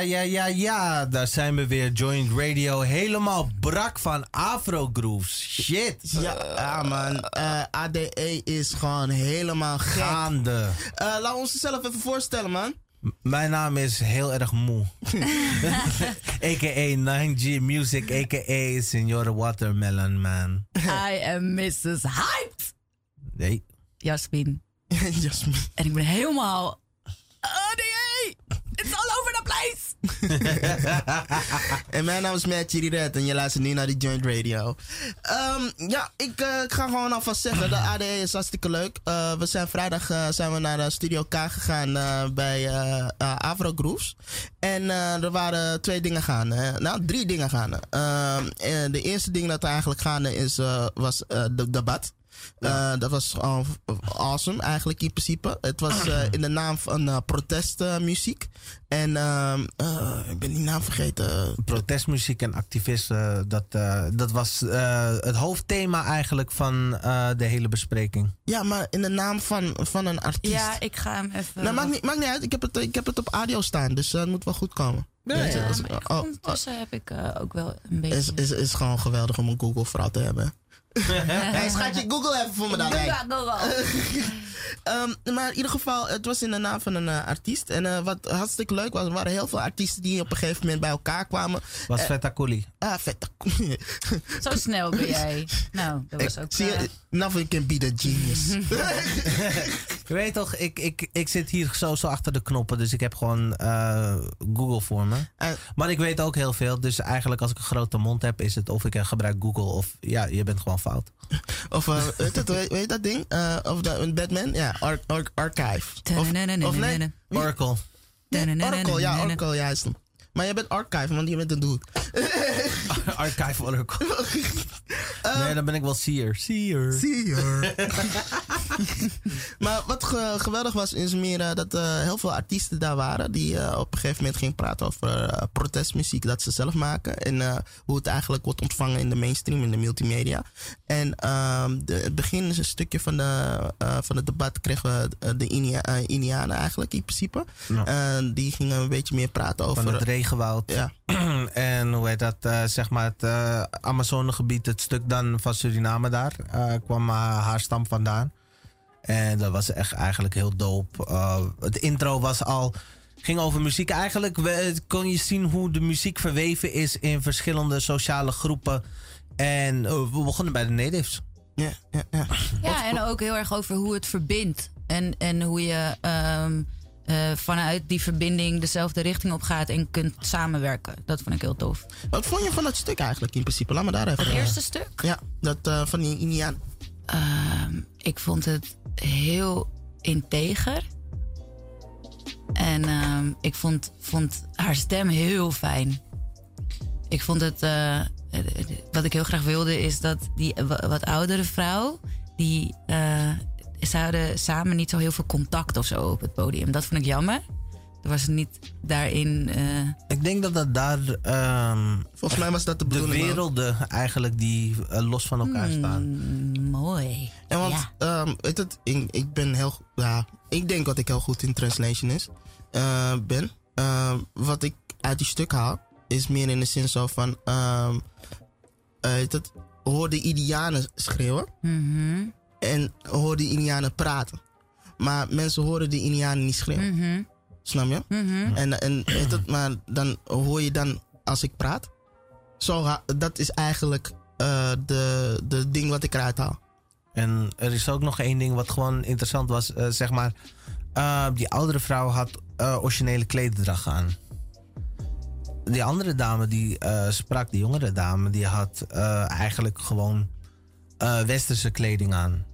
Ja, ja, ja, ja. Daar zijn we weer. Joint Radio. Helemaal brak van Afro Grooves. Shit. Ja, man. Uh, ADE is gewoon helemaal gek. Gaande. Uh, laten we onszelf even voorstellen, man. M mijn naam is heel erg moe. a.k.a. 9G Music, a.k.a. Senora Watermelon, man. I am Mrs. Hyped. Nee. Jasmin. Jasmin. En ik ben helemaal... ADE! It's all! en mijn naam is Matt Red en je luistert nu naar die Joint Radio. Um, ja, ik, uh, ik, ga gewoon alvast zeggen, de ADE is hartstikke leuk. Uh, we zijn vrijdag uh, zijn we naar Studio K gegaan bij Avro Grooves. En er waren twee dingen gaande. Nou, drie dingen gaande. Ehm, de eerste ding dat er eigenlijk gaande is, was de debat. Uh, dat was uh, awesome eigenlijk in principe. Het was uh, in de naam van uh, protestmuziek. en ehm, ik ben die naam vergeten. Protestmuziek en activisten. dat, dat was het hoofdthema eigenlijk van de hele bespreking. Ja, maar in de naam van, van een artiest. Ja, ik ga hem even... Nou, maakt niet, maakt niet uit. Ik heb, het, ik heb het op audio staan. Dus het moet wel goed komen. Ja, ja, ja maar oh, ondertussen heb ik ook wel een beetje... Het is, is, is gewoon geweldig om een Google-vrouw te hebben hey, schatje, Google even voor me dan. Google, Google. um, maar in ieder geval, het was in de naam van een uh, artiest. En uh, wat hartstikke leuk was, er waren heel veel artiesten die op een gegeven moment bij elkaar kwamen. Was uh, Feta Coli. Ah, Feta Zo snel ben jij. Nou, dat was ook... Zie je, nothing can be the genius. je weet toch, ik, ik, ik zit hier zo, zo achter de knoppen. Dus ik heb gewoon Google voor me. maar ik weet ook heel veel. Dus eigenlijk als ik een grote mond heb, is het of ik gebruik Google of ja, je bent gewoon fout. Of uh, weet, het, weet, weet dat ding? Uh, of de, Batman? Ja, ar, ar, Archive. Of, of nee? Oracle. Oracle, ja, Oracle, juist. Maar je bent archive, want je bent een dude. archive Oracle. uh, nee, dan ben ik wel seer. Seer. Seer. maar wat ge geweldig was, is meer dat uh, heel veel artiesten daar waren. Die uh, op een gegeven moment gingen praten over protestmuziek dat ze zelf maken. En hoe het eigenlijk wordt ontvangen in de mainstream, in de multimedia. En ehm, de, het begin is een stukje van, de, van het debat kregen we de Inia, Indianen eigenlijk in principe. Ja. die gingen een beetje meer praten over... Van het regenwoud. Ja. en hoe heet dat, zeg maar het Amazonegebied, het stuk dan van Suriname daar, kwam haar stam vandaan. En dat was echt eigenlijk heel dope. Uh, het intro was al. Ging over muziek. Eigenlijk kon je zien hoe de muziek verweven is in verschillende sociale groepen. En uh, we begonnen bij de natives. Ja, ja, ja. ja en ook heel erg over hoe het verbindt. En, en hoe je um, uh, vanuit die verbinding dezelfde richting op gaat en kunt samenwerken. Dat vond ik heel tof. Wat vond je van dat stuk eigenlijk in principe? Laat me daar even. Het eerste stuk? Ja, dat uh, van die Indiaan. Um, ik vond het heel integer. En uh, ik vond, vond haar stem heel fijn. Ik vond het. Uh, wat ik heel graag wilde is dat die wat oudere vrouw. die. Uh, ze hadden samen niet zo heel veel contact of zo op het podium. Dat vond ik jammer. Er was niet daarin. Uh... Ik denk dat dat daar. Um, Volgens mij was dat de bedoeling. De werelden eigenlijk die uh, los van elkaar hmm, staan. mooi. En want, ja. um, weet het, ik, ik, ben heel. Ja, ik denk dat ik heel goed in translation is, uh, ben. wat ik uit die stuk haal, is meer in de zin zo van. Um, het, hoor de Indianen schreeuwen. Mm -hmm. En hoor de Indianen praten. Maar mensen horen de Indianen niet schreeuwen. Mm -hmm. Snap je? Mm-hmm. En, en het, maar dan hoor je dan als ik praat. Zo, dat is eigenlijk uh, de, de ding wat ik eruit haal. En er is ook nog één ding wat gewoon interessant was. Uh, zeg maar, uh, die oudere vrouw had originele klederdracht aan. Die andere dame die sprak, die jongere dame, die had eigenlijk gewoon westerse kleding aan.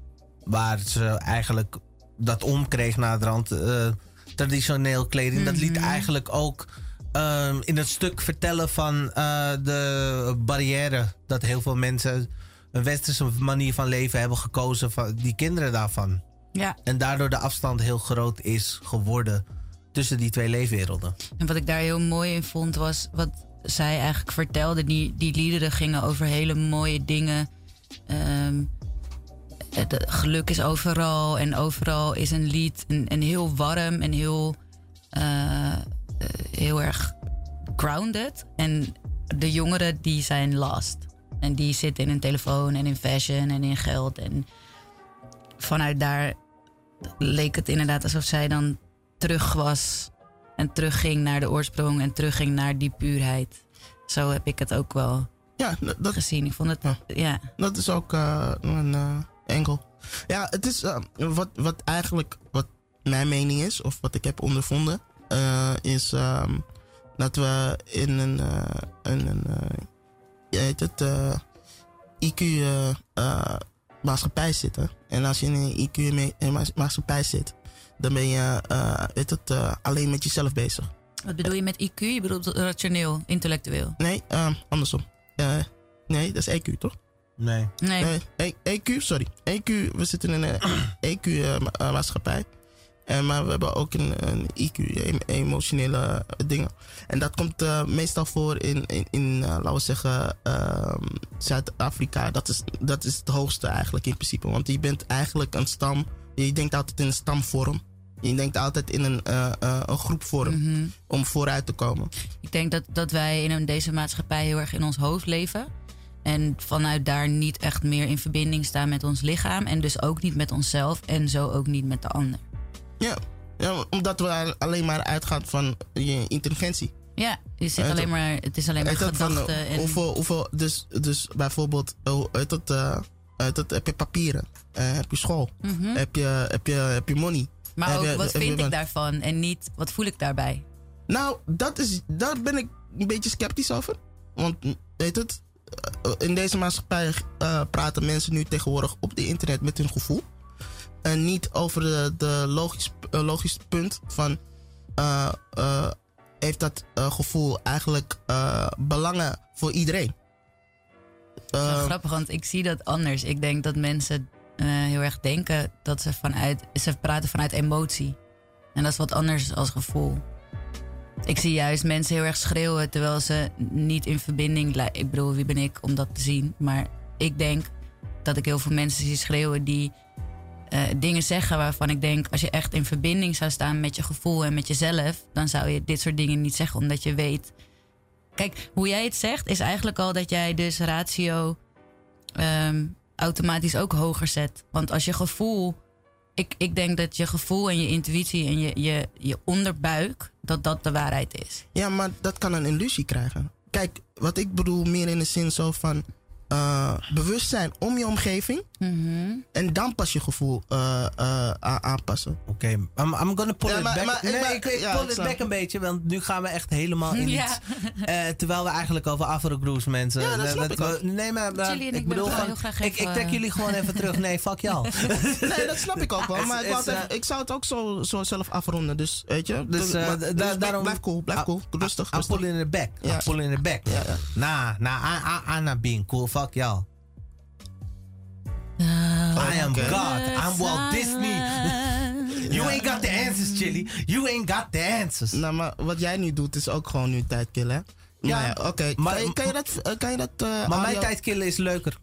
Waar ze eigenlijk dat omkreeg na de rand traditioneel kleding. Dat liet mhm. eigenlijk ook um, in het stuk vertellen van uh, de barrière. Dat heel veel mensen een westerse manier van leven hebben gekozen van die kinderen daarvan. Ja. En daardoor de afstand heel groot is geworden tussen die twee leefwerelden. En wat ik daar heel mooi in vond was wat zij eigenlijk vertelde. Die, die liederen gingen over hele mooie dingen. Um, het geluk is overal en overal is een lied en, en heel warm en heel, uh, heel erg grounded. En de jongeren die zijn lost. En die zitten in een telefoon en in fashion en in geld. En vanuit daar leek het inderdaad alsof zij dan terug was. En terugging naar de oorsprong en terugging naar die puurheid. Zo heb ik het ook wel Ja, dat, gezien. Ik vond het, Ja. ja. dat is ook eh, een eh enkel. Ja, het is eh, wat, wat eigenlijk wat mijn mening is, of wat ik heb ondervonden, eh, is ehm, dat we in een, eh, in een je heet het, eh, IQ eh, eh, maatschappij zitten. En als je in een IQ me- eh, ma- maatschappij zit, dan ben je weet het, alleen met jezelf bezig. Wat bedoel je met IQ? Je bedoelt rationeel, intellectueel? Nee, ehm, andersom. Nee, dat is EQ, toch? Nee. Nee. Nee, E- EQ, sorry. EQ, we zitten in een EQ-maatschappij. En maar we hebben ook een, een IQ, em- emotionele eh, dingen. En dat komt eh, meestal voor in, in, in eh, laten we zeggen, ehm, Zuid-Afrika. Dat is, dat is het hoogste eigenlijk in principe. Want je bent eigenlijk een stam. Je denkt altijd in een stamvorm. Je denkt altijd in een, eh, eh, een groepvorm Mhm. om vooruit te komen. Ik denk dat, dat wij in deze maatschappij heel erg in ons hoofd leven. En vanuit daar niet echt meer in verbinding staan met ons lichaam. En dus ook niet met onszelf. En zo ook niet met de ander. Ja, ja omdat we alleen maar uitgaan van je intelligentie. Ja, je zit alleen maar, het is alleen maar gedachten. eh, en, hoeveel, hoeveel, dus, dus bijvoorbeeld, oh, uit dat, eh, uit dat, heb je papieren, eh, heb je school, Mhm. heb, je, heb, je, heb je money. Maar heb ook, je- wat vind ik daarvan? En niet, wat voel ik daarbij? Nou, dat is, daar ben ik een beetje sceptisch over. Want, weet het, in deze maatschappij eh, praten mensen nu tegenwoordig op de internet met hun gevoel. En niet over de, de logisch, eh, logisch punt van, eh, eh, heeft dat eh, gevoel eigenlijk eh, belangen voor iedereen? Zo Eh, grappig, want ik zie dat anders. Ik denk dat mensen eh, heel erg denken dat ze vanuit... Ze praten vanuit emotie. En dat is wat anders als gevoel. Ik zie juist mensen heel erg schreeuwen... terwijl ze niet in verbinding... Ik bedoel, wie ben ik om dat te zien? Maar ik denk dat ik heel veel mensen zie schreeuwen... die eh, dingen zeggen waarvan ik denk... als je echt in verbinding zou staan met je gevoel en met jezelf... dan zou je dit soort dingen niet zeggen, omdat je weet... Kijk, hoe jij het zegt is eigenlijk al dat jij dus ratio ehm, automatisch ook hoger zet. Want als je gevoel. Ik, ik denk dat je gevoel en je intuïtie en je, je, je onderbuik. dat dat de waarheid is. Ja, maar dat kan een illusie krijgen. Kijk, wat ik bedoel meer in de zin zo van eh, bewustzijn om je omgeving en dan pas je gevoel eh, eh, a- aanpassen. Oké, I'm, I'm gonna pull Ja, it maar- back. maar- nee, maar- ik, ik ja, pull ik it back een beetje, want nu gaan we echt helemaal in Ja. iets. eh, terwijl we eigenlijk over Afro-Grooves mensen... Ja, dat ik ook. Nee, maar, ik ik bedoel willen gewoon... heel graag Ik, ik trek jullie gewoon even terug. Nee, fuck jou. Nee, dat snap ik ook wel. Maar ik, wou It's, het uh, even- ik zou het ook zo, zo zelf afronden. Dus weet je. Dus, eh, maar- da- dus daarom- blijf cool, blijf cool. Rustig, I'm rustig. pulling it back. I'm pulling it back. I, I, I'm not being cool. Fuck y'all. Oh, I am. God. I'm Walt Disney. You ain't got the answers, Chili. You ain't got the answers. Nou, maar wat jij nu doet is ook gewoon nu tijd killen. hè? Ja, Nou ja, oké. maar- Kan, je- kan je dat. eh, Kan je dat eh, Maar mijn tijd killen is leuker.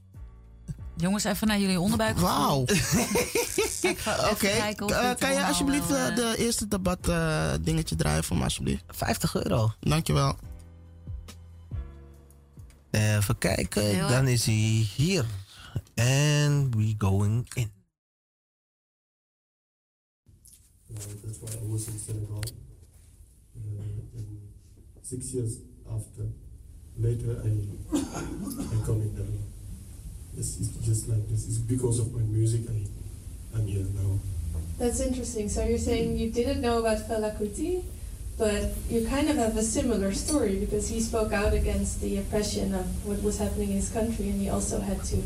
Jongens, even naar jullie onderbuik. Wauw. Oké. Eh, kan je alsjeblieft eh, eh, de eerste debat eh, dingetje draaien voor me, alsjeblieft? 50 euro. Dankjewel. Even kijken. Heel Dan is hij hier. And we going in. That's why I was in Senegal. Uh, and six years after, later I I come in Netherlands. This is just like this. It's because of my music I I'm here now. That's interesting. So you're saying you didn't know about Fela Kuti, but you kind of have a similar story because he spoke out against the oppression of what was happening in his country, and he also had to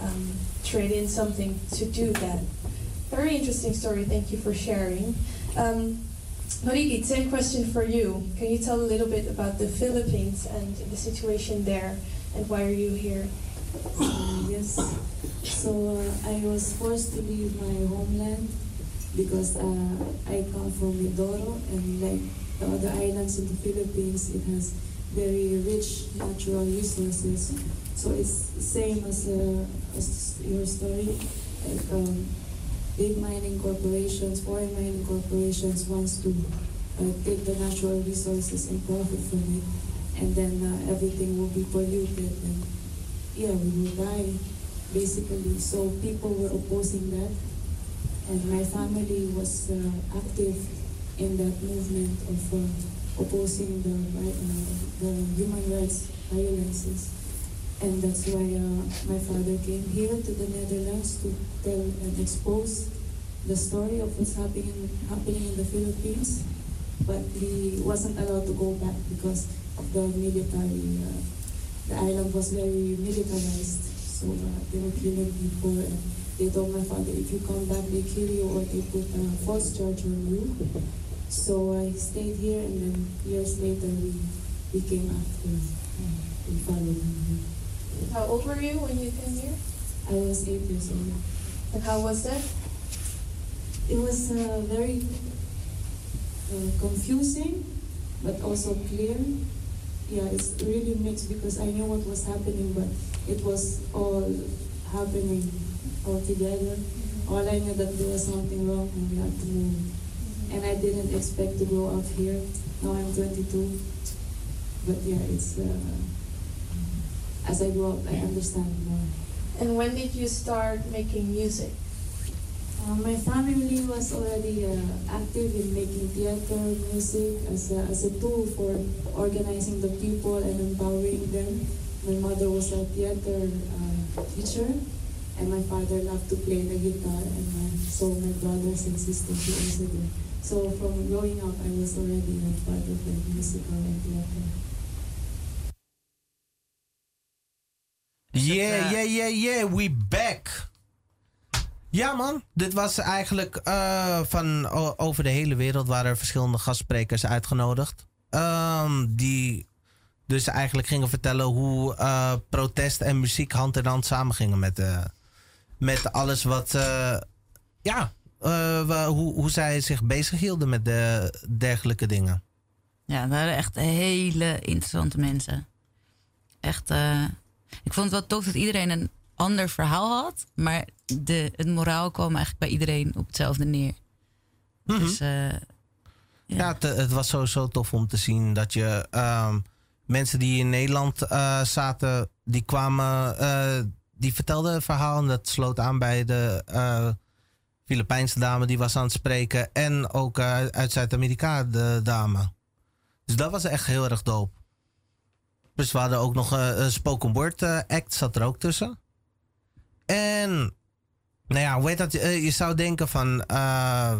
um, trade in something to do that. Very interesting story. Thank you for sharing. Um, Mariki, same question for you. Can you tell a little bit about the Philippines and the situation there, and why are you here? Yes. So I was forced to leave my homeland because uh, I come from Mindoro and like the other islands in the Philippines, it has very rich natural resources. So it's the same as, uh, as your story. Like um, big mining corporations, foreign mining corporations wants to uh, take the natural resources and profit from it, and then uh, everything will be polluted and yeah, we will die basically. So people were opposing that, and my family was uh, active in that movement of uh, opposing the uh, the human rights violences, and that's why uh, my father came here to the Netherlands to tell and expose the story of what's happening happening in the Philippines, but he wasn't allowed to go back because of the military. Uh, the island was very militarized, so they were killing people. And they told my father, if you come back, they kill you or they put a false charge on you. So I stayed here, and then years later we we came after. We followed him. How old were you when you came here? I was eight years old. And how was that? It was uh, very uh, confusing, but also clear. Yeah, it's really mixed because I knew what was happening, but it was all happening all together. All I knew that there was something wrong and we had to move. And I didn't expect to grow up here. Now I'm 22. But yeah, it's uh, as I grow up, I understand more. And when did you start making music? Uh, my family was already uh, active in making theater, music as a, as a tool for organizing the people and empowering them. My mother was a theater uh, teacher, and my father loved to play the guitar, and my, so my brothers and sisters also there. So from growing up, I was already a part of the musical and theater. Yeah, yeah, yeah, yeah, we back. Ja man, dit was eigenlijk uh, van over de hele wereld waren er verschillende gastsprekers uitgenodigd. Um, die dus eigenlijk gingen vertellen hoe uh, protest en muziek hand in hand samengingen met, uh, met alles wat, ja, hoe, hoe zij zich bezighielden met de dergelijke dingen. Ja, dat waren echt hele interessante mensen. Echt, ik vond het wel tof dat iedereen een ander verhaal had. Maar de, het moraal kwam eigenlijk bij iedereen op hetzelfde neer. Mhm. Dus, uh, ja, ja het, het, was sowieso tof om te zien dat je um, mensen die in Nederland uh, zaten, die kwamen, uh, die vertelden een verhaal en dat sloot aan bij de Filipijnse dame die was aan het spreken en ook uit Zuid-Amerika de dame. Dus dat was echt heel erg dope. Dus we hadden ook nog een spoken word act zat er ook tussen. En, nou ja, hoe heet dat? Je zou denken van eh,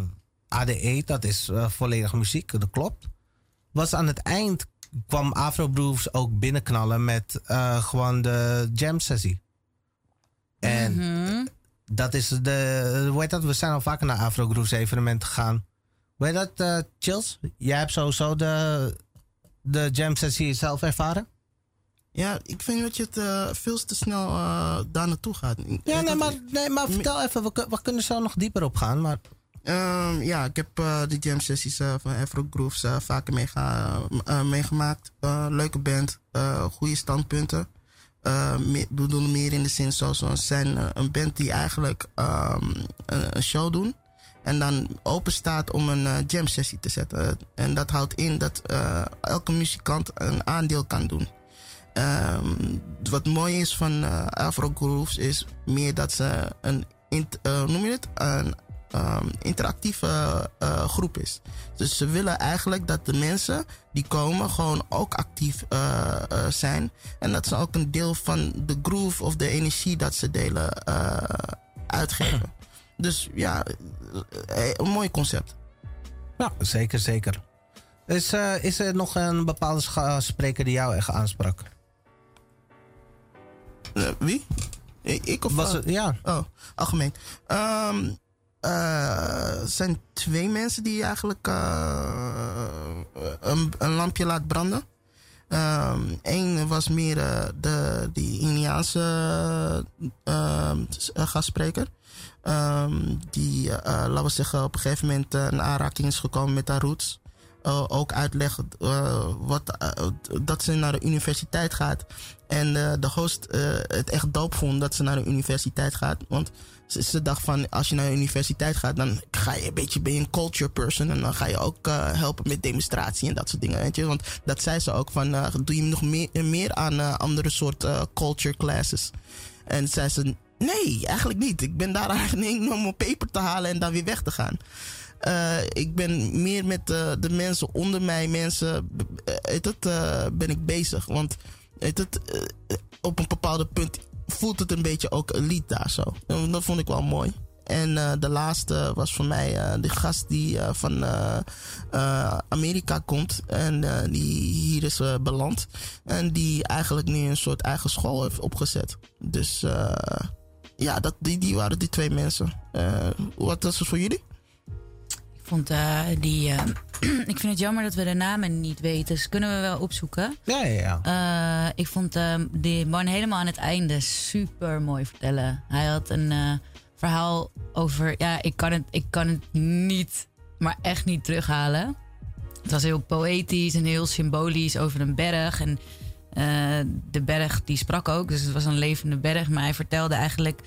ADE, dat is uh, volledig muziek, dat klopt. Was aan het eind kwam Afro ook binnenknallen met gewoon de jam sessie. En mm-hmm. Dat is de, hoe heet dat? We zijn al vaker naar Afro Grooves evenementen gegaan. Hoe heet dat, Chills? Jij hebt sowieso de, de jam sessie zelf ervaren? Ja, ik vind dat je het uh, veel te snel uh, daar naartoe gaat. Ja, nee maar, nee, maar vertel even, we, we, kunnen zo nog dieper op gaan. Maar... Um, ja, ik heb uh, de jam sessies van Afro Grooves vaker meega meegemaakt. leuke band, goede standpunten. We doen meer in de zin zoals we zijn een band die eigenlijk um, een, show doen. En dan open staat om een jam sessie te zetten. En dat houdt in dat elke muzikant een aandeel kan doen. Um, wat mooi is van uh, Afro Grooves is meer dat ze een, uh, noem je het? een um, interactieve uh, groep is. Dus ze willen eigenlijk dat de mensen die komen gewoon ook actief zijn. En dat ze ook een deel van de groove of de energie dat ze delen uitgeven. Dus ja, een mooi concept. Ja, zeker, zeker. Is, is er nog een bepaalde spreker die jou echt aansprak? Wie? Ik of... Was het, ja. Oh, algemeen. Um, uh, zijn twee mensen die eigenlijk uh, een, een, lampje laat branden. Eén um, was meer de, die Indiaanse gastspreker. Um, die, laten we zeggen, op een gegeven moment in aanraking is gekomen met haar roots. Eh, ook uitlegt eh, wat, eh, dat ze naar de universiteit gaat. En de host het echt doop vond dat ze naar de universiteit gaat. Want ze, dacht van, als je naar de universiteit gaat, dan ga je een beetje, ben een culture person. En dan ga je ook helpen met demonstratie en dat soort dingen. Want dat zei ze ook van, doe je nog meer, aan andere soort culture classes. En zei ze, nee, eigenlijk niet. Ik ben daar eigenlijk om mijn paper te halen en dan weer weg te gaan. Eh, ik ben meer met eh, de mensen onder mij, mensen, het, eh, ben ik bezig. Want op een bepaalde punt voelt het een beetje ook elite daar zo. En dat vond ik wel mooi. En de laatste was voor mij de gast die van Amerika komt. En die hier is beland. En die eigenlijk nu een soort eigen school heeft opgezet. Dus ja, dat, die, die waren die twee mensen. Wat was het voor jullie? Ik vond eh, die. eh, ik vind het jammer dat we de namen niet weten. Dus kunnen we wel opzoeken. Ja, ja, ja. Eh, ik vond die man helemaal aan het einde super mooi vertellen. Hij had een verhaal over. Ja, ik kan, het, ik kan het niet, maar echt niet terughalen. Het was heel poëtisch en heel symbolisch over een berg. En de berg die sprak ook, dus het was een levende berg. Maar hij vertelde eigenlijk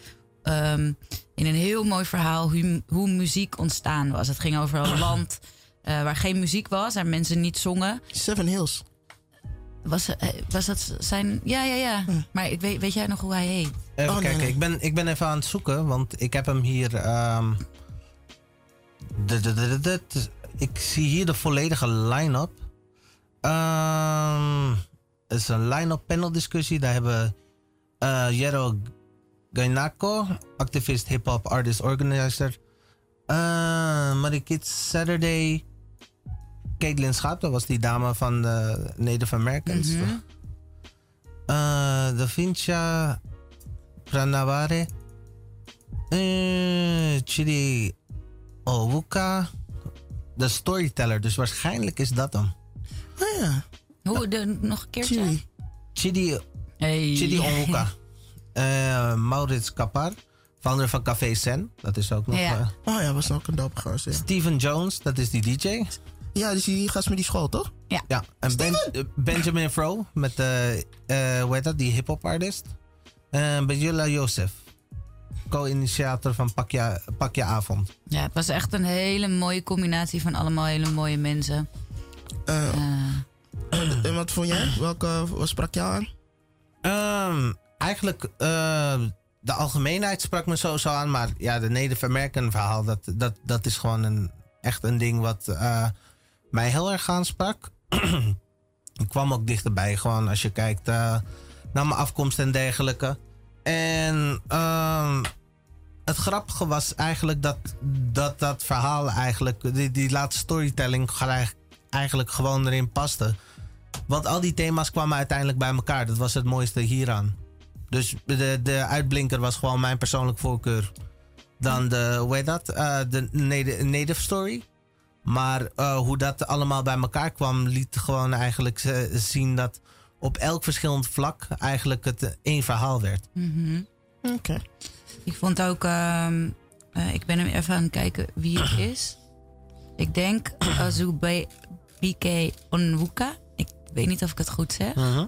ehm, in een heel mooi verhaal hoe, hoe muziek ontstaan was. Het ging over een land eh, waar geen muziek was en mensen niet zongen. Seven Hills. Was, eh, was dat zijn. Ja, ja, ja. Maar ik weet, weet jij nog hoe hij heet? Even Oh, kijken, nee. Ik, ben, ik ben even aan het zoeken, want ik heb hem hier. ehm, de- de- de- de- de- ik zie hier de volledige line-up. Ehm, het is een line-up panel discussie. Daar hebben eh Jero Gainako, activist, hip-hop, artist, organizer. Uh, Marikit Saturday. Caitlin Schaap, dat was die dame van de Native Americans. Eh, Da Vincia Pranavare. eh Chidi Owuka. De storyteller, dus waarschijnlijk is dat hem. Oh ja, Hoe, de, nog een keertje? Chili. Chidi, Hey. Chidi Owuka. Eh, Maurits Kapar, founder van Café Sen. Dat is ook nog. Ja. eh, Oh ja, was ook een dope gast. Ja, Steven Jones, dat is die DJ. ja dus die gast met die school, toch? Ja, en ben, eh, Benjamin Fro met de, eh hoe heet dat, die hip-hop artist. En Bejula Joseph, co-initiator van Pak Je, Pak Je Avond. Ja, het was echt een hele mooie combinatie van allemaal hele mooie mensen. Eh, Eh, en wat vond jij? Welke wat sprak jou aan? Ehm, eigenlijk, eh, de algemeenheid sprak me sowieso aan, maar ja, de American verhaal, dat, dat, dat is gewoon een, echt een ding wat eh, mij heel erg aansprak. Ik kwam ook dichterbij, gewoon als je kijkt eh, naar mijn afkomst en dergelijke. En ehm, het grappige was eigenlijk dat dat, dat verhaal eigenlijk, die, die laatste storytelling, eigenlijk gewoon erin paste. Want al die thema's kwamen uiteindelijk bij elkaar. Dat was het mooiste hieraan. Dus de, de uitblinker was gewoon mijn persoonlijke voorkeur. Dan de, hoe heet dat? Eh, de native, native story. Maar eh, hoe dat allemaal bij elkaar kwam, liet gewoon eigenlijk zien dat op elk verschillend vlak eigenlijk het één verhaal werd. mhm. Oké. Ik vond ook, ehm, eh, ik ben hem even aan het kijken wie het is. Ik denk Azube BK Onwuka. Ik weet niet of ik het goed zeg. Mhm.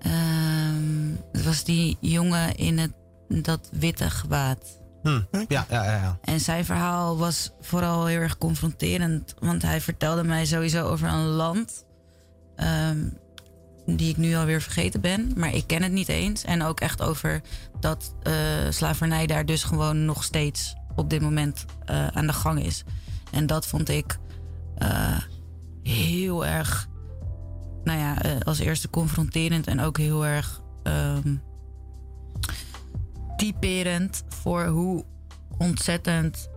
Ehm, het was die jongen in het, dat witte gewaad. Hm, Ja, ja, ja. ja. En zijn verhaal was vooral heel erg confronterend. Want hij vertelde mij sowieso over een land. ehm, die ik nu alweer vergeten ben. Maar ik ken het niet eens. En ook echt over dat eh, slavernij daar dus gewoon nog steeds op dit moment eh, aan de gang is. En dat vond ik eh, heel erg. Als eerste confronterend en ook heel erg. ehm, typerend voor hoe ontzettend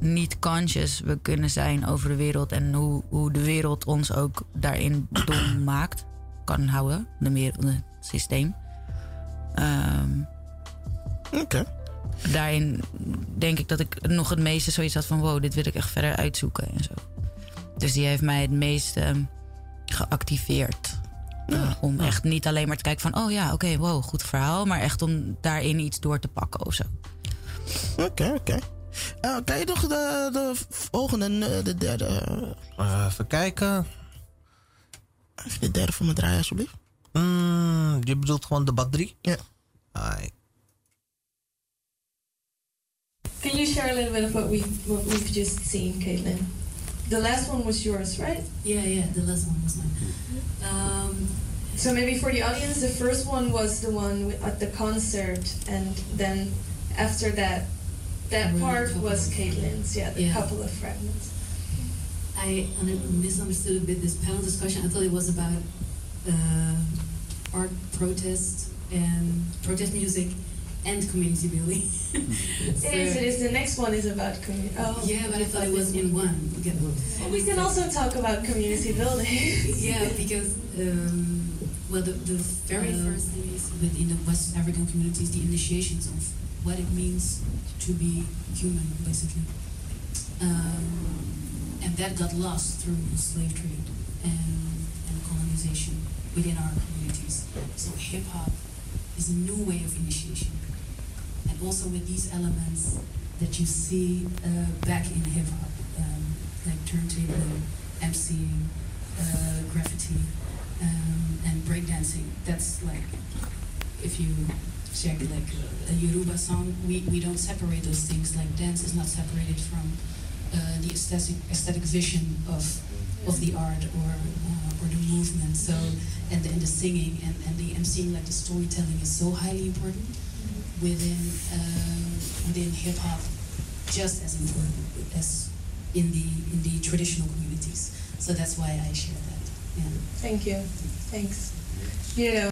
niet conscious we kunnen zijn over de wereld. En hoe, hoe de wereld ons ook daarin dom maakt. Kan houden, de wereld, het systeem. Ehm, Oké. daarin denk ik dat ik nog het meeste zoiets had van... wow, dit wil ik echt verder uitzoeken en zo. Dus die heeft mij het meest ehm, geactiveerd. Uh, om echt niet alleen maar te kijken van... oh ja, oké, wow, goed verhaal. Maar echt om daarin iets door te pakken of zo. Oké, oké. Uh, kan je nog de, de volgende, de derde? Uh, even kijken. Even de derde voor me draaien, alsjeblieft. Mm, je bedoelt gewoon debat 3? Ja. Yeah. Can you share a little bit of what, we, what we've just seen, Caitlin? The last one was yours, right? Yeah, yeah, the last one was mine. Um, so maybe for the audience, the first one was the one at the concert, and then after that, that part was Caitlin's, yeah, the yeah. couple of fragments. I misunderstood a bit this panel discussion. I thought it was about uh, art protest and protest music and community building. so, it is. It is. The next one is about community. Oh, yeah, but I thought it was in one. Well, we can also talk about community building. yeah, because um, well, the, the very uh, first thing is within the West African communities, the initiations of what it means to be human, basically. Um, and that got lost through slave trade and, and colonization within our communities. So hip hop is a new way of initiation and also with these elements that you see uh, back in hip hop, um, like turntable, MCing, uh, graffiti, um, and breakdancing. That's like, if you check like a, a Yoruba song, we, we don't separate those things. Like dance is not separated from uh, the aesthetic aesthetic vision of of the art or uh, or the movement. So and the, and the singing and, and the MCing, like the storytelling, is so highly important within uh, within hip hop just as important as in the in the traditional communities. So that's why I share that. Yeah. Thank you. Thanks. Yeah.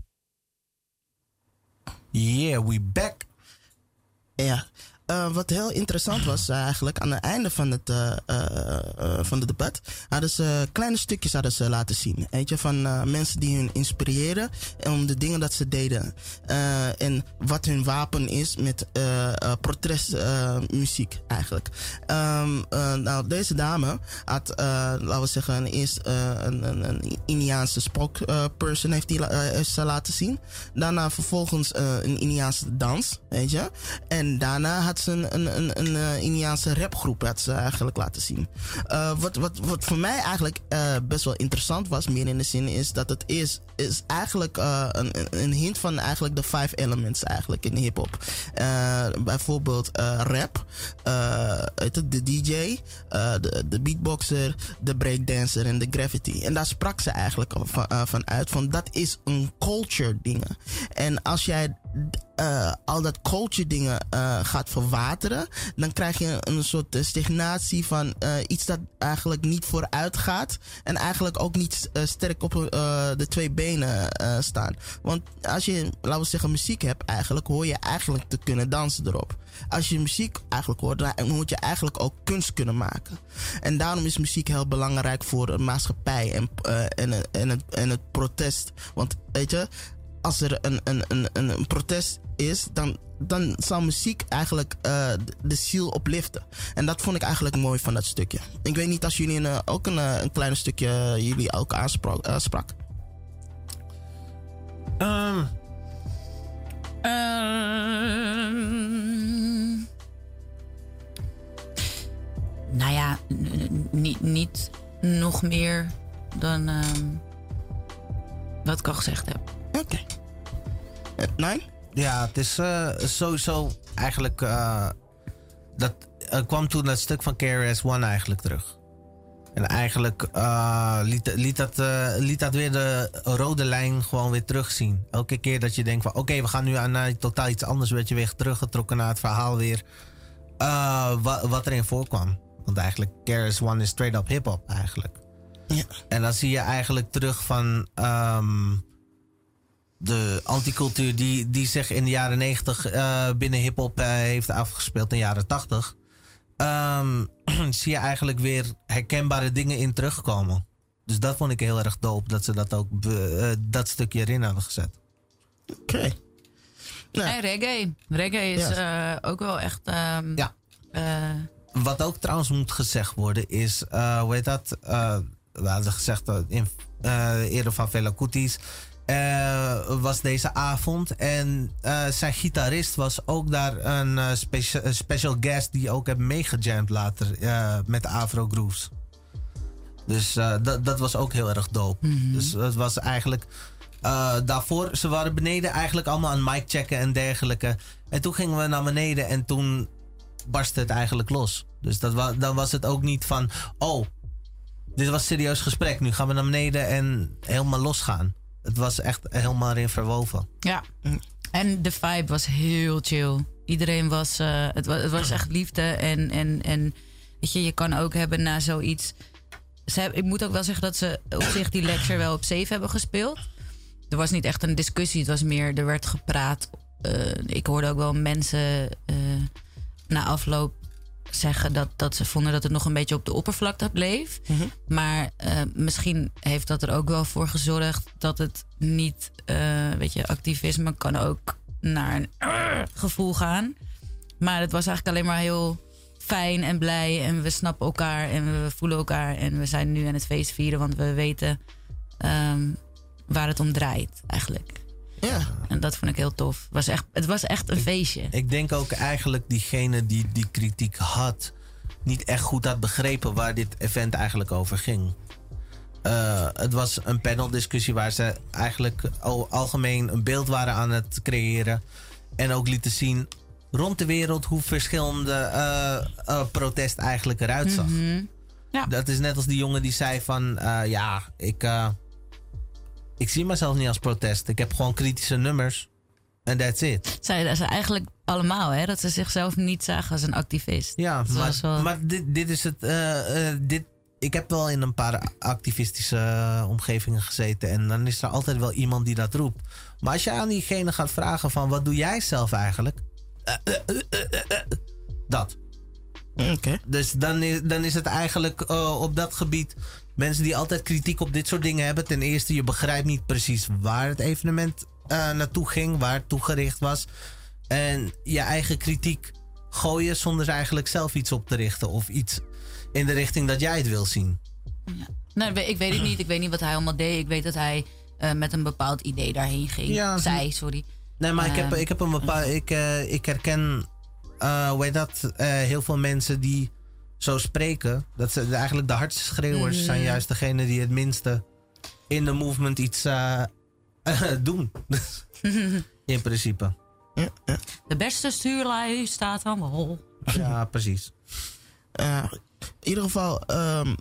Yeah, we back. Uh, wat heel interessant was eigenlijk, aan het einde van het, uh, van het debat, hadden ze kleine stukjes hadden ze laten zien. Weet je, van mensen die hun inspireren om de dingen dat ze deden. en wat hun wapen is met protestmuziek eigenlijk. Um, nou, deze dame had, laten we zeggen, eerst een, een, een Indiaanse spokesperson heeft die ze laten zien. Daarna vervolgens een Indiaanse dans, weet je. En daarna had een, een, een, een uh, Indiaanse rapgroep had ze eigenlijk laten zien. Uh, wat, wat, wat voor mij eigenlijk uh, best wel interessant was, meer in de zin is dat het is, is eigenlijk een, een hint van eigenlijk de five elements eigenlijk in hip-hop. bijvoorbeeld rap, de DJ, de, de beatboxer, de breakdancer en de graffiti. En daar sprak ze eigenlijk van, van uit van dat is een culture dingen. En als jij uh, al dat culture dingen uh, gaat verwateren, dan krijg je een soort stagnatie van iets dat eigenlijk niet vooruit gaat en eigenlijk ook niet sterk op de twee benen staan. Want als je, laten we zeggen, muziek hebt, eigenlijk hoor je eigenlijk te kunnen dansen erop. Als je muziek eigenlijk hoort, dan moet je eigenlijk ook kunst kunnen maken. En daarom is muziek heel belangrijk voor de maatschappij en, en, en, het, en het protest. Want weet je, als er een, een, een, een protest is, dan, dan zal muziek eigenlijk uh, de ziel opliften. En dat vond ik eigenlijk mooi van dat stukje. Ik weet niet als jullie een, ook een, een klein stukje jullie ook aansprak. Sprak. Um. Um, nou ja, niet, nog meer dan um, wat ik al gezegd heb. Ja, het is uh, sowieso eigenlijk. Uh, dat uh, kwam toen dat stuk van KRS-One eigenlijk terug. En eigenlijk liet, liet, dat, liet dat weer de rode lijn gewoon weer terugzien. Elke keer dat je denkt van oké, we gaan nu aan totaal iets anders, werd je weer teruggetrokken naar het verhaal weer. Wat, wat erin voorkwam. Want eigenlijk KRS-One is straight up hip-hop eigenlijk. Ja. En dan zie je eigenlijk terug van. Um, de anticultuur die, die zich in de jaren 90 uh, eh, binnen hip-hop uh, heeft afgespeeld in de jaren 80. Um, ehm, zie je eigenlijk weer herkenbare dingen in terugkomen. Dus dat vond ik heel erg dope dat ze dat ook uh, dat stukje erin hadden gezet. Oké. Okay. Nou. En reggae. Reggae is yes. ook wel echt. Um, ja. Wat ook trouwens moet gezegd worden is, hoe heet dat? we hadden gezegd in, eerder van Vela Kutis eh, was deze avond. En eh, zijn gitarist was ook daar een eh, specia- special guest die ook heeft meegejamd later eh, met Afro Grooves. Dus eh, dat, dat was ook heel erg dope. Dus dat was eigenlijk. eh, daarvoor, ze waren beneden eigenlijk allemaal aan mic checken en dergelijke. En toen gingen we naar beneden en toen barstte het eigenlijk los. Dus dat wa dan was het ook niet van, oh, dit was een serieus gesprek. Nu gaan we naar beneden en helemaal losgaan. Het was echt helemaal erin verwoven. Ja. En de vibe was heel chill. Iedereen was, eh, het, was het was echt liefde. En, en, en weet je, je kan ook hebben na zoiets. Ze ik moet ook wel zeggen dat ze op zich die lecture wel op safe hebben gespeeld. Er was niet echt een discussie. Het was meer, er werd gepraat. Eh, ik hoorde ook wel mensen eh, na afloop zeggen dat, dat ze vonden dat het nog een beetje op de oppervlakte bleef. Maar eh, misschien heeft dat er ook wel voor gezorgd dat het niet, eh, weet je, activisme kan ook naar een gevoel gaan. Maar het was eigenlijk alleen maar heel fijn en blij en we snappen elkaar en we voelen elkaar en we zijn nu aan het feest vieren, want we weten ehm, waar het om draait eigenlijk. Ja. En dat vond ik heel tof. Het was echt, het was echt een feestje. Ik denk ook eigenlijk diegene die die kritiek had, niet echt goed had begrepen waar dit event eigenlijk over ging. Eh, het was een paneldiscussie waar ze eigenlijk al, algemeen een beeld waren aan het creëren. En ook lieten zien rond de wereld hoe verschillende eh, protest eigenlijk eruit zag. Mhm. Ja. Dat is net als die jongen die zei van ja, ik, ik zie mezelf niet als protest. Ik heb gewoon kritische nummers. En that's it. Zeiden ze eigenlijk allemaal, hè? Dat ze zichzelf niet zagen als een activist. Ja, Dat maar, was wel- maar dit, dit is het. eh, eh, dit, ik heb wel in een paar activistische eh, omgevingen gezeten. En dan is er altijd wel iemand die dat roept. Maar als je aan diegene gaat vragen van wat doe jij zelf eigenlijk? Dat. Oké. Dus dan is, dan is het eigenlijk eh, op dat gebied. Mensen die altijd kritiek op dit soort dingen hebben. Ten eerste, je begrijpt niet precies waar het evenement eh, naartoe ging, waar het toegericht was. En je eigen kritiek gooien zonder er eigenlijk zelf iets op te richten. Of iets in de richting dat jij het wil zien. Nou, ik weet het niet. Ik weet niet wat hij allemaal deed. Ik weet dat hij eh, met een bepaald idee daarheen ging. Ja, Zij, sorry. Nee, maar ik, heb, Ehm, ik heb een bepaald. Ik, eh, ik herken. Eh, hoe heet dat? eh, heel veel mensen die zo spreken. Dat ze eigenlijk de hardste schreeuwers Mhm. zijn juist degene die het minste in de movement iets eh, doen. in principe. De beste stuurlui staat aan wal. Ja, precies. Eh, in ieder geval, ehm,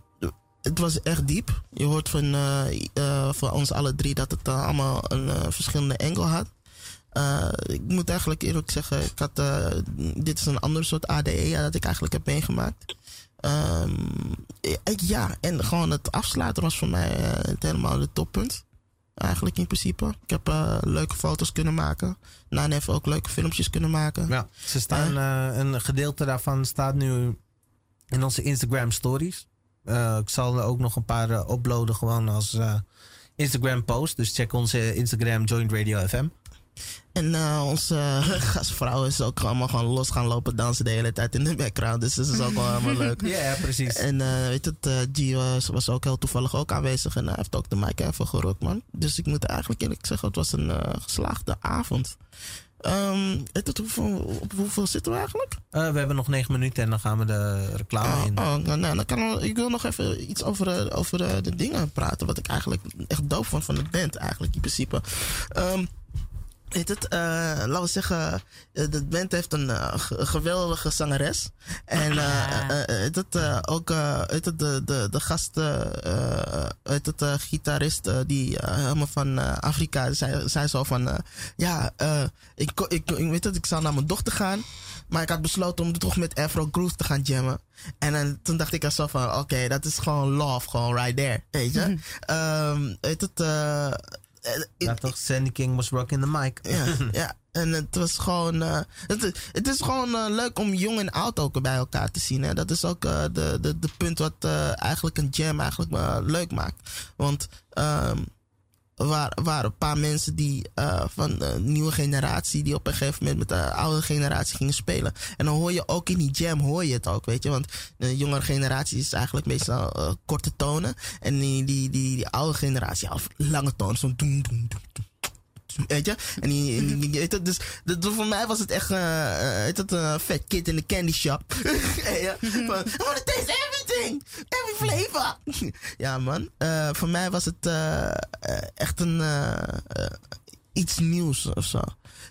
het was echt diep. Je hoort van, eh, eh, van ons alle drie dat het eh, allemaal een eh, verschillende angle had. Eh, ik moet eigenlijk eerlijk zeggen, ik had, eh, dit is een ander soort ADE dat ik eigenlijk heb meegemaakt. Ehm, ik- ja, en gewoon het afsluiten was voor mij eh, het helemaal het toppunt. Eigenlijk in principe. Ik heb leuke foto's kunnen maken. Naan heeft ook leuke filmpjes kunnen maken. Ja, ze staan, een gedeelte daarvan staat nu in onze Instagram stories. Ik zal er ook nog een paar uploaden gewoon als Instagram post. Dus check onze Instagram Joint Radio FM. En eh, onze eh, gastvrouw is ook allemaal gewoon los gaan lopen dansen de hele tijd in de background. Dus dat is ook wel helemaal leuk. Ja, precies. En eh, weet het, eh, G was, was ook heel toevallig ook aanwezig en hij heeft ook de mic even gerookt, man. Dus ik moet eigenlijk eerlijk zeggen, het was een eh, geslaagde avond. Ehm, weet het, hoeveel, op hoeveel zitten we eigenlijk? Eh, we hebben nog negen minuten en dan gaan we de reclame Oh, in. oh, nou, nou, dan kan we- ik wil nog even iets over, eh, over eh, de dingen praten. Wat ik eigenlijk echt doof vond van de band, eigenlijk in principe. Ehm Weet het, eh, laten we zeggen, eh, de band heeft een eh, ge- geweldige zangeres. En het, eh, ook het, de, de, de gast, weet het, gitarist die helemaal van Afrika zei, zei zo van, ja, ik, ik, ik weet het, ik zou naar mijn dochter gaan. Maar ik had besloten om toch met Afro Groove te gaan jammen. En dan, toen dacht ik er zo van, oké, dat is gewoon love, gewoon right there, weet je. Ehm, weet het, Ja, toch? Sandy King was rocking the mic. ja, ja. En het was gewoon. eh, het, het is gewoon eh, leuk om jong en oud ook bij elkaar te zien. Hè? Dat is ook eh, de, de, de punt wat eigenlijk een jam eigenlijk leuk maakt. Want ehm er waren, een paar mensen die eh, van de nieuwe generatie die op een gegeven moment met de oude generatie gingen spelen. En dan hoor je ook in die jam hoor je het ook, weet je. Want de jongere generatie is eigenlijk meestal eh, korte tonen. En die, die, die, die oude generatie, ja, lange tonen, zo'n doen, doen, doen, doen. Weet je? En die, je, dus, dus voor mij was het echt weet je, een vet kid in de candy shop. ja, van, I wanna taste everything! Every flavor! ja, man. Voor mij was het echt een, iets nieuws of zo.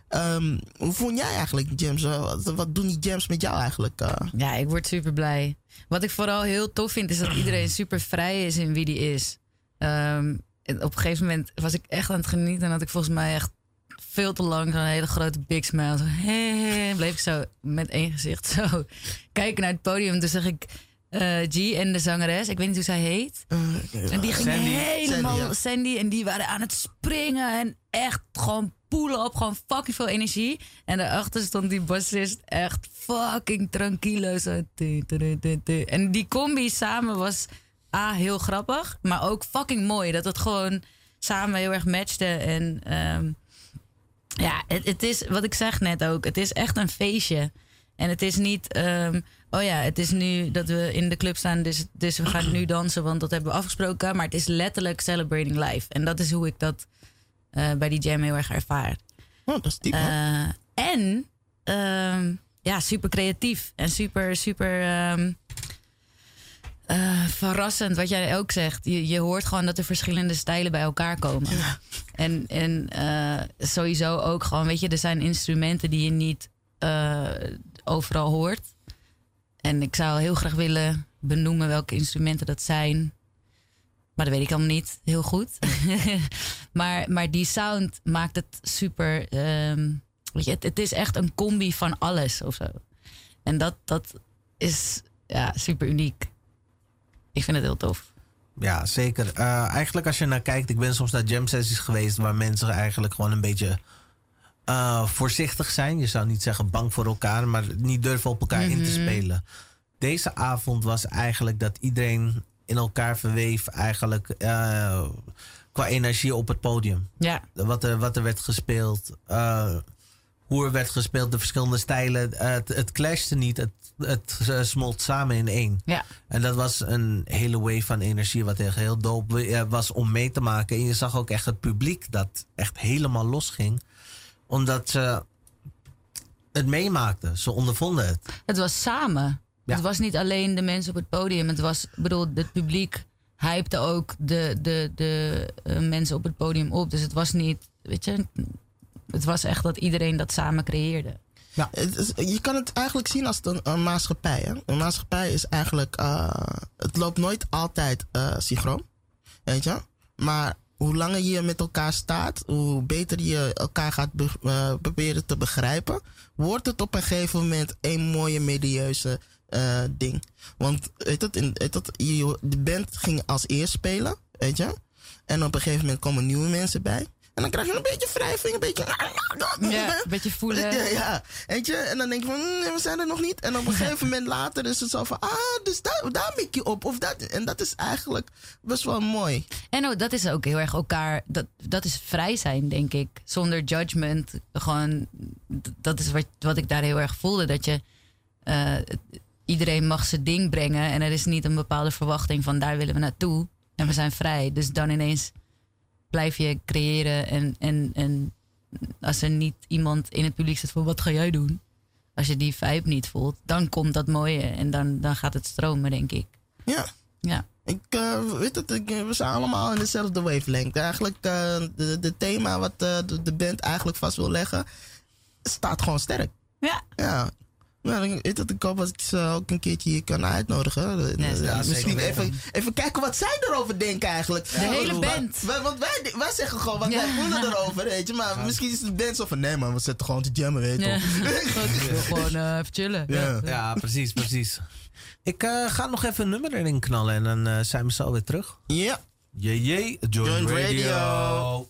Ehm, hoe vond jij eigenlijk jams? Eh, Wat, wat doen die jams met jou eigenlijk? Ja, ik word super blij. Wat ik vooral heel tof vind, is dat iedereen super vrij is in wie die is. En op een gegeven moment was ik echt aan het genieten. En had ik volgens mij echt veel te lang zo'n hele grote big smile. Zo, hey, bleef ik zo met één gezicht zo kijken naar het podium. Toen zag ik eh, G en de zangeres, ik weet niet hoe zij heet. En die gingen Sandy. helemaal, Sandy, en die waren aan het springen en echt gewoon poelen op, gewoon fucking veel energie. En daarachter stond die bassist echt fucking tranquilo. Zo. En die combi samen was A, heel grappig, maar ook fucking mooi. Dat het gewoon samen heel erg matchte. En ehm, ja, het, het is wat ik zeg net ook. Het is echt een feestje. En het is niet, ehm, oh ja, het is nu dat we in de club staan, dus, dus we gaan nu dansen, want dat hebben we afgesproken. Maar het is letterlijk celebrating life. En dat is hoe ik dat eh, bij die jam heel erg ervaar. Oh, dat is diep. Eh, en ehm, ja, super creatief en super, super eh, verrassend. Wat jij ook zegt. Je, je hoort gewoon dat er verschillende stijlen bij elkaar komen. En, en eh, sowieso ook gewoon, weet je, er zijn instrumenten die je niet eh, overal hoort. En ik zou heel graag willen benoemen welke instrumenten dat zijn. Maar dat weet ik allemaal niet heel goed. maar, maar die sound maakt het super. ehm, weet je, het, het is echt een combi van alles of zo. En dat, dat is ja, super uniek. Ik vind het heel tof. Ja, zeker. Eh, eigenlijk als je naar kijkt, ik ben soms naar jam sessies geweest waar mensen eigenlijk gewoon een beetje eh, voorzichtig zijn. Je zou niet zeggen bang voor elkaar, maar niet durven op elkaar in te Mhm. spelen. Deze avond was eigenlijk dat iedereen in elkaar verweef eigenlijk eh, qua energie op het podium. Ja, Wat er, wat er werd gespeeld, hoe er werd gespeeld, de verschillende stijlen. Eh, het, het clashte niet, het, het eh, smolt samen in één. ja. En dat was een hele wave van energie, wat echt heel dope eh, was om mee te maken. En je zag ook echt het publiek dat echt helemaal losging. Omdat ze het meemaakten. Ze ondervonden het. Het was samen. Ja. Het was niet alleen de mensen op het podium. Het was, bedoel, het publiek hypte ook de, de, de eh, mensen op het podium op. Dus het was niet, weet je, het was echt dat iedereen dat samen creëerde. Is- je kan het eigenlijk zien als een, een maatschappij. Hè? Een maatschappij is eigenlijk. eh, het loopt nooit altijd eh synchroon. Weet je? Maar hoe langer je met elkaar staat, hoe beter je elkaar gaat eh, proberen te begrijpen, wordt het op een gegeven moment een mooie medieuze ding. Want weet het, in, je- de band ging als eerst spelen, weet je? En op een gegeven moment komen nieuwe mensen bij. En dan krijg je een beetje wrijving, een beetje. Ja, een beetje voelen. Ja, ja, weet je? En dan denk je van, "Hmm, we zijn er nog niet. En op een gegeven moment later is het zo van, ah, dus daar, daar mik je op. Of dat. En dat is eigenlijk best wel mooi. En ook, dat is ook heel erg elkaar, dat, dat is vrij zijn, denk ik. Zonder judgment. Gewoon, dat is wat, wat ik daar heel erg voelde. Dat je, eh, iedereen mag zijn ding brengen. En er is niet een bepaalde verwachting van daar willen we naartoe. En we zijn vrij. Dus dan ineens blijf je creëren. En, en, en als er niet iemand in het publiek zit van wat ga jij doen? Als je die vibe niet voelt, dan komt dat mooie. En dan, dan gaat het stromen, denk ik. Ja. Ja. Ik eh, weet het, ik, we zijn allemaal in dezelfde wavelength. Eigenlijk, eh de, de thema wat eh, de, de band eigenlijk vast wil leggen, staat gewoon sterk. Ja. Ja. Nou, dat ik hoop dat ik ze ook een keertje hier kan uitnodigen. Nee, Eh, ja, Misschien zeker even, even kijken wat zij erover denken eigenlijk. De hele band. wa- Want wij, wij zeggen gewoon wat wij voelen erover, weet je. Maar misschien is de band zo van, nee man, we zitten gewoon te jammen, weet je. Gewoon eh, even chillen. Ja. Ja, precies, precies. Ik eh, ga nog even een nummer erin knallen en dan eh, zijn we zo weer terug. Ja. Jee, jee, Radio. Radio.